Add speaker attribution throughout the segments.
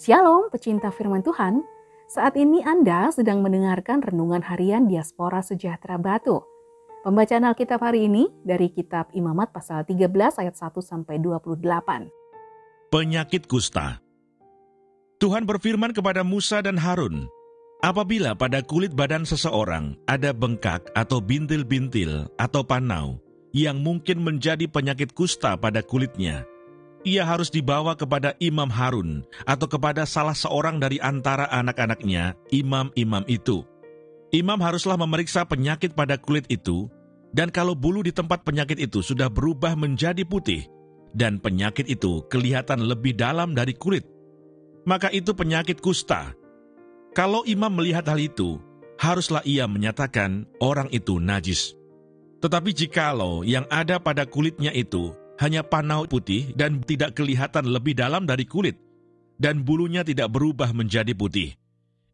Speaker 1: Shalom pecinta firman Tuhan, saat ini Anda sedang mendengarkan Renungan Harian Diaspora Sejahtera Batu. Pembacaan Alkitab hari ini dari kitab Imamat pasal 13 ayat 1 sampai 28.
Speaker 2: Penyakit kusta. Tuhan berfirman kepada Musa dan Harun, Apabila pada kulit badan seseorang ada bengkak atau bintil-bintil atau panau yang mungkin menjadi penyakit kusta pada kulitnya, ia harus dibawa kepada Imam Harun atau kepada salah seorang dari antara anak-anaknya, imam-imam itu. Imam haruslah memeriksa penyakit pada kulit itu, dan kalau bulu di tempat penyakit itu sudah berubah menjadi putih, dan penyakit itu kelihatan lebih dalam dari kulit, maka itu penyakit kusta. Kalau imam melihat hal itu, haruslah ia menyatakan orang itu najis. Tetapi jikalau yang ada pada kulitnya itu hanya panau putih dan tidak kelihatan lebih dalam dari kulit, dan bulunya tidak berubah menjadi putih.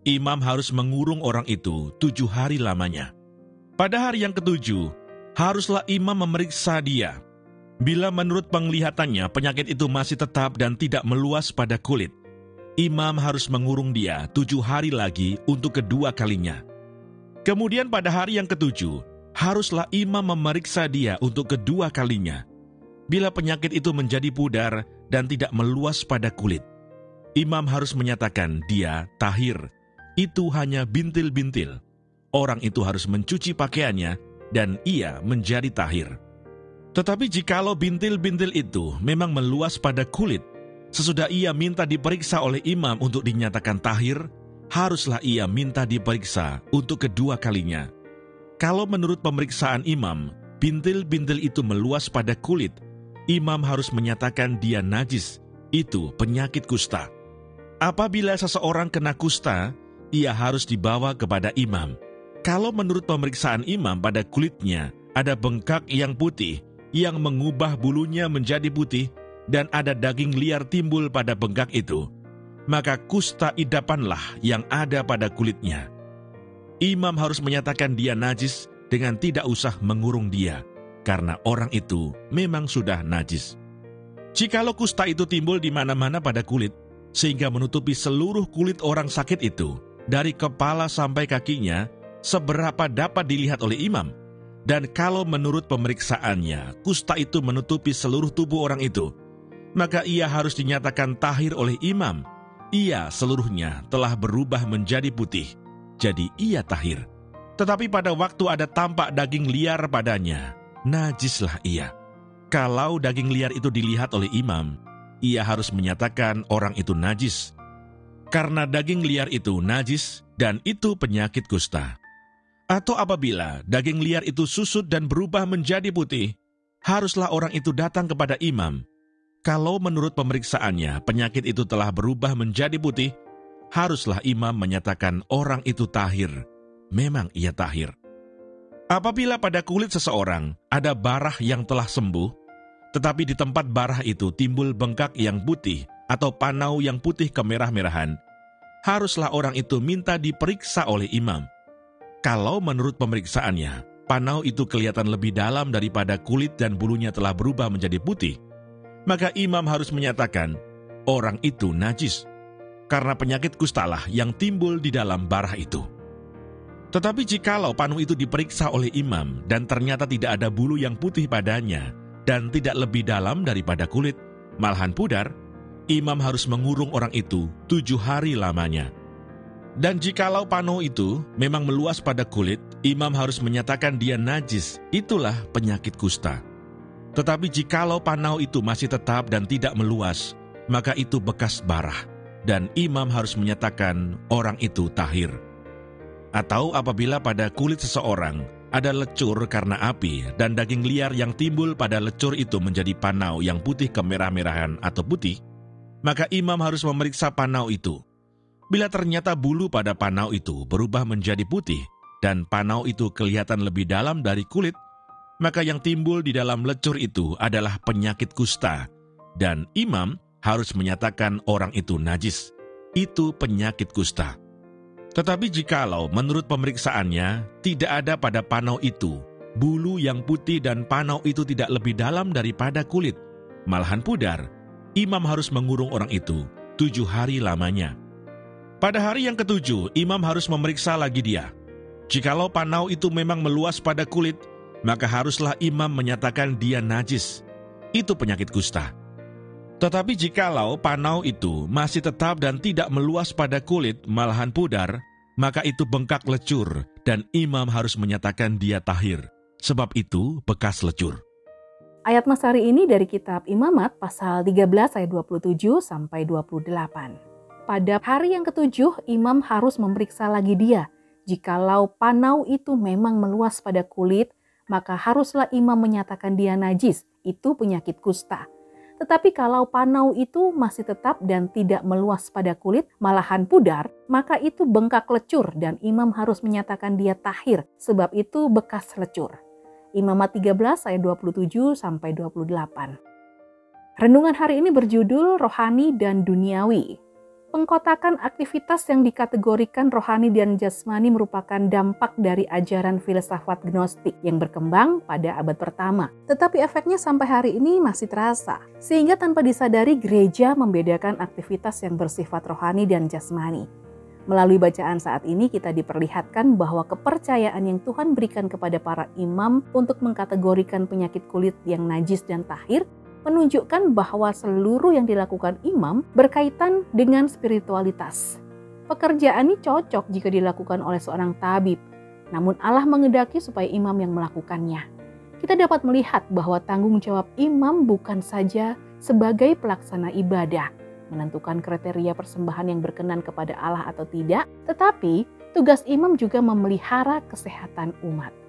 Speaker 2: Imam harus mengurung orang itu tujuh hari lamanya. Pada hari yang ketujuh, haruslah imam memeriksa dia. Bila menurut penglihatannya penyakit itu masih tetap dan tidak meluas pada kulit, imam harus mengurung dia tujuh hari lagi untuk kedua kalinya. Kemudian pada hari yang ketujuh, haruslah imam memeriksa dia untuk kedua kalinya bila penyakit itu menjadi pudar dan tidak meluas pada kulit. Imam harus menyatakan dia tahir, itu hanya bintil-bintil. Orang itu harus mencuci pakaiannya dan ia menjadi tahir. Tetapi jikalau bintil-bintil itu memang meluas pada kulit, sesudah ia minta diperiksa oleh imam untuk dinyatakan tahir, haruslah ia minta diperiksa untuk kedua kalinya. Kalau menurut pemeriksaan imam, bintil-bintil itu meluas pada kulit imam harus menyatakan dia najis, itu penyakit kusta. Apabila seseorang kena kusta, ia harus dibawa kepada imam. Kalau menurut pemeriksaan imam pada kulitnya ada bengkak yang putih yang mengubah bulunya menjadi putih dan ada daging liar timbul pada bengkak itu, maka kusta idapanlah yang ada pada kulitnya. Imam harus menyatakan dia najis dengan tidak usah mengurung dia karena orang itu memang sudah najis. Jikalau kusta itu timbul di mana-mana pada kulit, sehingga menutupi seluruh kulit orang sakit itu, dari kepala sampai kakinya, seberapa dapat dilihat oleh imam. Dan kalau menurut pemeriksaannya, kusta itu menutupi seluruh tubuh orang itu, maka ia harus dinyatakan tahir oleh imam. Ia seluruhnya telah berubah menjadi putih, jadi ia tahir. Tetapi pada waktu ada tampak daging liar padanya, najislah ia. Kalau daging liar itu dilihat oleh imam, ia harus menyatakan orang itu najis. Karena daging liar itu najis dan itu penyakit kusta. Atau apabila daging liar itu susut dan berubah menjadi putih, haruslah orang itu datang kepada imam. Kalau menurut pemeriksaannya penyakit itu telah berubah menjadi putih, haruslah imam menyatakan orang itu tahir. Memang ia tahir. Apabila pada kulit seseorang ada barah yang telah sembuh, tetapi di tempat barah itu timbul bengkak yang putih atau panau yang putih kemerah-merahan, haruslah orang itu minta diperiksa oleh imam. Kalau menurut pemeriksaannya, panau itu kelihatan lebih dalam daripada kulit dan bulunya telah berubah menjadi putih, maka imam harus menyatakan orang itu najis, karena penyakit kustalah yang timbul di dalam barah itu. Tetapi jikalau panu itu diperiksa oleh imam dan ternyata tidak ada bulu yang putih padanya dan tidak lebih dalam daripada kulit, malahan pudar, imam harus mengurung orang itu tujuh hari lamanya. Dan jikalau panu itu memang meluas pada kulit, imam harus menyatakan dia najis, itulah penyakit kusta. Tetapi jikalau panau itu masih tetap dan tidak meluas, maka itu bekas barah, dan imam harus menyatakan orang itu tahir. Atau apabila pada kulit seseorang ada lecur karena api dan daging liar yang timbul pada lecur itu menjadi panau yang putih kemerah-merahan atau putih, maka imam harus memeriksa panau itu. Bila ternyata bulu pada panau itu berubah menjadi putih dan panau itu kelihatan lebih dalam dari kulit, maka yang timbul di dalam lecur itu adalah penyakit kusta, dan imam harus menyatakan orang itu najis. Itu penyakit kusta. Tetapi jikalau menurut pemeriksaannya tidak ada pada panau itu, bulu yang putih dan panau itu tidak lebih dalam daripada kulit, malahan pudar, imam harus mengurung orang itu tujuh hari lamanya. Pada hari yang ketujuh, imam harus memeriksa lagi dia. Jikalau panau itu memang meluas pada kulit, maka haruslah imam menyatakan dia najis. Itu penyakit kusta. Tetapi jikalau panau itu masih tetap dan tidak meluas pada kulit, malahan pudar, maka itu bengkak lecur dan imam harus menyatakan dia tahir. Sebab itu bekas lecur.
Speaker 1: Ayat Mas hari ini dari kitab Imamat pasal 13 ayat 27 sampai 28. Pada hari yang ketujuh, imam harus memeriksa lagi dia. Jikalau panau itu memang meluas pada kulit, maka haruslah imam menyatakan dia najis. Itu penyakit kusta. Tetapi kalau panau itu masih tetap dan tidak meluas pada kulit, malahan pudar, maka itu bengkak lecur dan imam harus menyatakan dia tahir, sebab itu bekas lecur. Imamat 13 ayat 27 sampai 28. Renungan hari ini berjudul Rohani dan Duniawi. Pengkotakan aktivitas yang dikategorikan rohani dan jasmani merupakan dampak dari ajaran filsafat gnostik yang berkembang pada abad pertama. Tetapi efeknya sampai hari ini masih terasa, sehingga tanpa disadari gereja membedakan aktivitas yang bersifat rohani dan jasmani. Melalui bacaan saat ini kita diperlihatkan bahwa kepercayaan yang Tuhan berikan kepada para imam untuk mengkategorikan penyakit kulit yang najis dan tahir menunjukkan bahwa seluruh yang dilakukan imam berkaitan dengan spiritualitas. Pekerjaan ini cocok jika dilakukan oleh seorang tabib, namun Allah mengendaki supaya imam yang melakukannya. Kita dapat melihat bahwa tanggung jawab imam bukan saja sebagai pelaksana ibadah, menentukan kriteria persembahan yang berkenan kepada Allah atau tidak, tetapi tugas imam juga memelihara kesehatan umat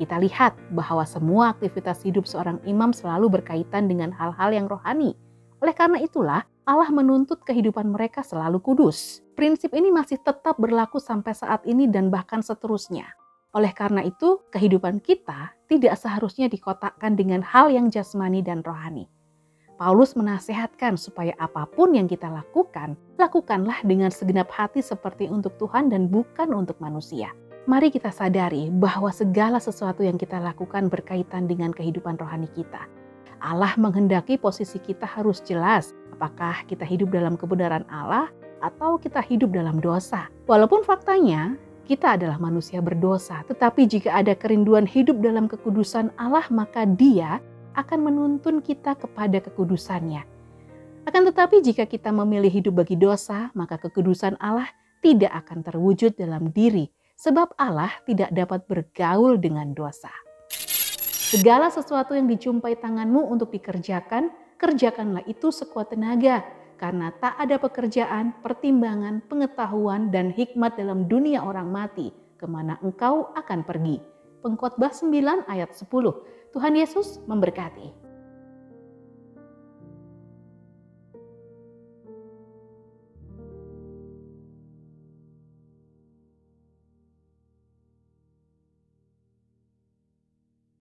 Speaker 1: kita lihat bahwa semua aktivitas hidup seorang imam selalu berkaitan dengan hal-hal yang rohani. Oleh karena itulah, Allah menuntut kehidupan mereka selalu kudus. Prinsip ini masih tetap berlaku sampai saat ini dan bahkan seterusnya. Oleh karena itu, kehidupan kita tidak seharusnya dikotakkan dengan hal yang jasmani dan rohani. Paulus menasehatkan supaya apa pun yang kita lakukan, lakukanlah dengan segenap hati seperti untuk Tuhan dan bukan untuk manusia mari kita sadari bahwa segala sesuatu yang kita lakukan berkaitan dengan kehidupan rohani kita. Allah menghendaki posisi kita harus jelas, apakah kita hidup dalam kebenaran Allah atau kita hidup dalam dosa. Walaupun faktanya kita adalah manusia berdosa, tetapi jika ada kerinduan hidup dalam kekudusan Allah, maka Dia akan menuntun kita kepada kekudusannya. Akan tetapi jika kita memilih hidup bagi dosa, maka kekudusan Allah tidak akan terwujud dalam diri sebab Allah tidak dapat bergaul dengan dosa. Segala sesuatu yang dicumpai tanganmu untuk dikerjakan, kerjakanlah itu sekuat tenaga, karena tak ada pekerjaan, pertimbangan, pengetahuan, dan hikmat dalam dunia orang mati, ke mana engkau akan pergi. Pengkhotbah 9 ayat 10. Tuhan Yesus memberkati.